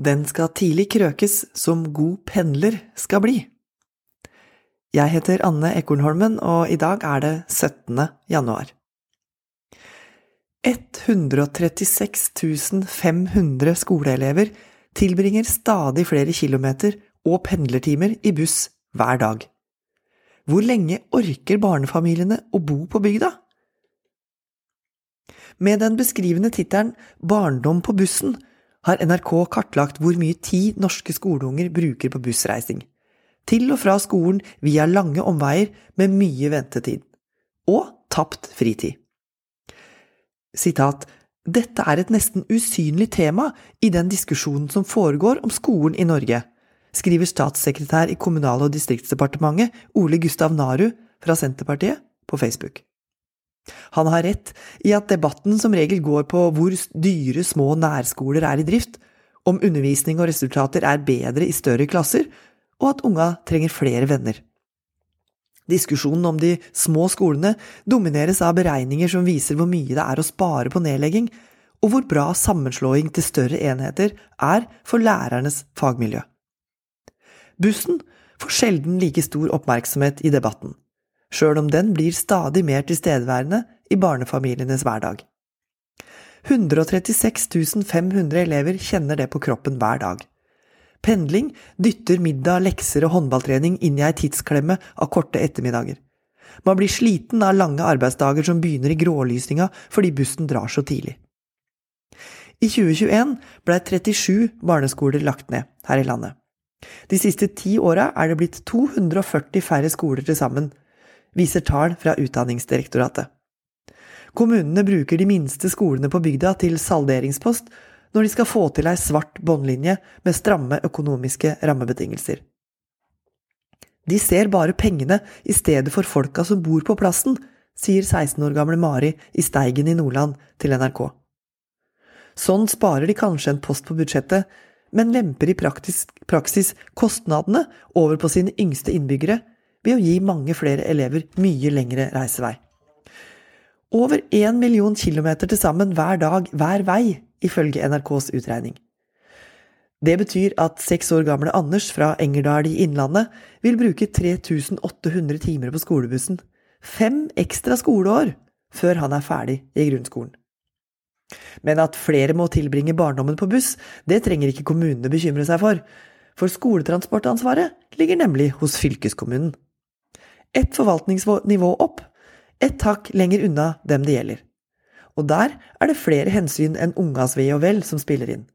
Den skal tidlig krøkes som god pendler skal bli. Jeg heter Anne Ekornholmen, og i dag er det 17. januar. 136 500 skoleelever tilbringer stadig flere kilometer og pendlertimer i buss hver dag. Hvor lenge orker barnefamiliene å bo på bygda? Med den beskrivende tittelen Barndom på bussen har NRK kartlagt hvor mye tid norske skoleunger bruker på bussreising. Til og fra skolen via lange omveier med mye ventetid. Og tapt fritid. Sitat Dette er et nesten usynlig tema i den diskusjonen som foregår om skolen i Norge, skriver statssekretær i Kommunal- og distriktsdepartementet Ole Gustav Naru fra Senterpartiet på Facebook. Han har rett i at debatten som regel går på hvor dyre små nærskoler er i drift, om undervisning og resultater er bedre i større klasser, og at unga trenger flere venner. Diskusjonen om de små skolene domineres av beregninger som viser hvor mye det er å spare på nedlegging, og hvor bra sammenslåing til større enheter er for lærernes fagmiljø. Bussen får sjelden like stor oppmerksomhet i debatten sjøl om den blir stadig mer tilstedeværende i barnefamilienes hverdag. 136 500 elever kjenner det på kroppen hver dag. Pendling dytter middag, lekser og håndballtrening inn i ei tidsklemme av korte ettermiddager. Man blir sliten av lange arbeidsdager som begynner i grålysninga fordi bussen drar så tidlig. I 2021 blei 37 barneskoler lagt ned her i landet. De siste ti åra er det blitt 240 færre skoler til sammen, viser tall fra Utdanningsdirektoratet. Kommunene bruker de minste skolene på bygda til salderingspost når de skal få til ei svart båndlinje med stramme økonomiske rammebetingelser. De ser bare pengene i stedet for folka som bor på plassen, sier 16 år gamle Mari i Steigen i Nordland til NRK. Sånn sparer de kanskje en post på budsjettet, men lemper i praksis, praksis kostnadene over på sine yngste innbyggere ved å gi mange flere elever mye lengre reisevei. Over én million kilometer til sammen hver dag hver vei, ifølge NRKs utregning. Det betyr at seks år gamle Anders fra Engerdal i Innlandet vil bruke 3800 timer på skolebussen. Fem ekstra skoleår før han er ferdig i grunnskolen. Men at flere må tilbringe barndommen på buss, det trenger ikke kommunene bekymre seg for, for skoletransportansvaret ligger nemlig hos fylkeskommunen ett forvaltningsnivå opp, ett hakk lenger unna dem det gjelder. Og der er det flere hensyn enn ungas ve og vel som spiller inn.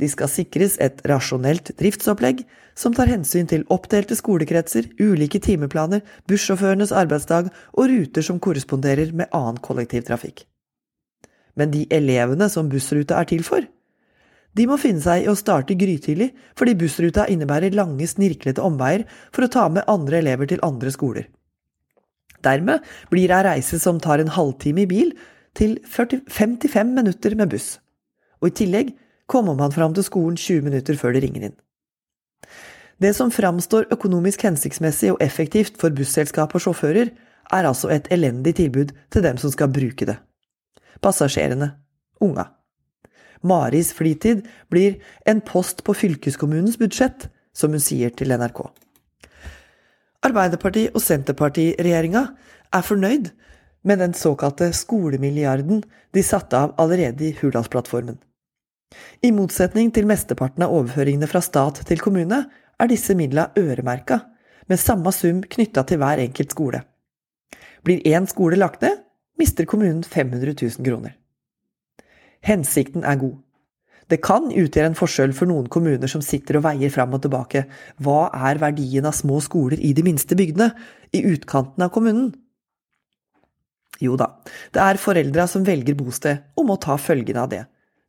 De skal sikres et rasjonelt driftsopplegg som tar hensyn til oppdelte skolekretser, ulike timeplaner, bussjåførenes arbeidsdag og ruter som korresponderer med annen kollektivtrafikk. Men de elevene som bussruta er til for, de må finne seg i å starte grytidlig fordi bussruta innebærer lange, snirklete omveier for å ta med andre elever til andre skoler. Dermed blir ei reise som tar en halvtime i bil, til 40, 55 minutter med buss. Og i tillegg kommer man fram til skolen 20 minutter før det ringer inn. Det som framstår økonomisk hensiktsmessig og effektivt for busselskap og sjåfører, er altså et elendig tilbud til dem som skal bruke det. Passasjerene. Unga. Maris fritid blir en post på fylkeskommunens budsjett, som hun sier til NRK. Arbeiderparti- og Senterparti-regjeringa er fornøyd med den såkalte skolemilliarden de satte av allerede i Hurdalsplattformen. I motsetning til mesteparten av overføringene fra stat til kommune, er disse midla øremerka, med samme sum knytta til hver enkelt skole. Blir én skole lagt ned, mister kommunen 500 000 kroner. Hensikten er god. Det kan utgjøre en forskjell for noen kommuner som sitter og veier fram og tilbake. Hva er verdien av små skoler i de minste bygdene, i utkanten av kommunen? Jo da, det er foreldra som velger bosted, og må ta følgene av det.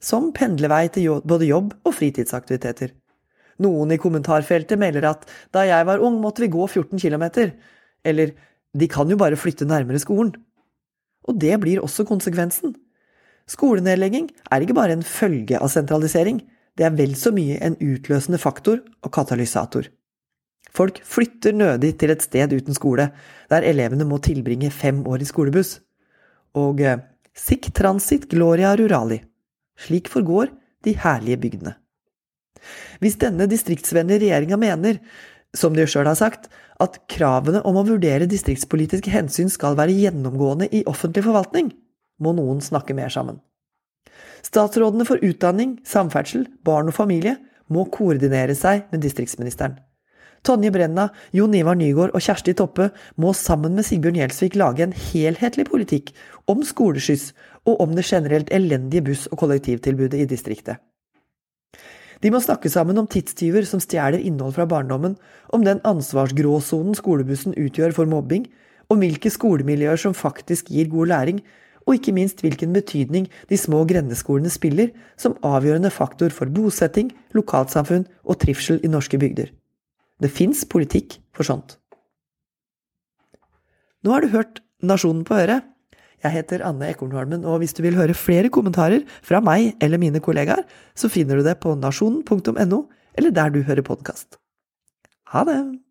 Som pendlervei til både jobb og fritidsaktiviteter. Noen i kommentarfeltet melder at da jeg var ung, måtte vi gå 14 km. Eller de kan jo bare flytte nærmere skolen. Og det blir også konsekvensen. Skolenedlegging er ikke bare en følge av sentralisering, det er vel så mye en utløsende faktor og katalysator. Folk flytter nødig til et sted uten skole, der elevene må tilbringe fem år i skolebuss. Og eh, sic transit gloria rurali. Slik forgår de herlige bygdene. Hvis denne distriktsvennlige regjeringa mener, som de sjøl har sagt, at kravene om å vurdere distriktspolitiske hensyn skal være gjennomgående i offentlig forvaltning, må noen snakke mer sammen. Statsrådene for utdanning, samferdsel, barn og familie må koordinere seg med distriktsministeren. Tonje Brenna, Jon Ivar Nygaard og Kjersti Toppe må sammen med Sigbjørn Gjelsvik lage en helhetlig politikk om skoleskyss og om det generelt elendige buss- og kollektivtilbudet i distriktet. De må snakke sammen om tidstyver som stjeler innhold fra barndommen, om den ansvarsgråsonen skolebussen utgjør for mobbing, om hvilke skolemiljøer som faktisk gir god læring, og ikke minst hvilken betydning de små grendeskolene spiller som avgjørende faktor for bosetting, lokalsamfunn og trivsel i norske bygder. Det fins politikk for sånt. Nå har du hørt Nasjonen på øret. Jeg heter Anne Ekornholmen, og hvis du vil høre flere kommentarer fra meg eller mine kollegaer, så finner du det på nasjonen.no, eller der du hører podkast. Ha det!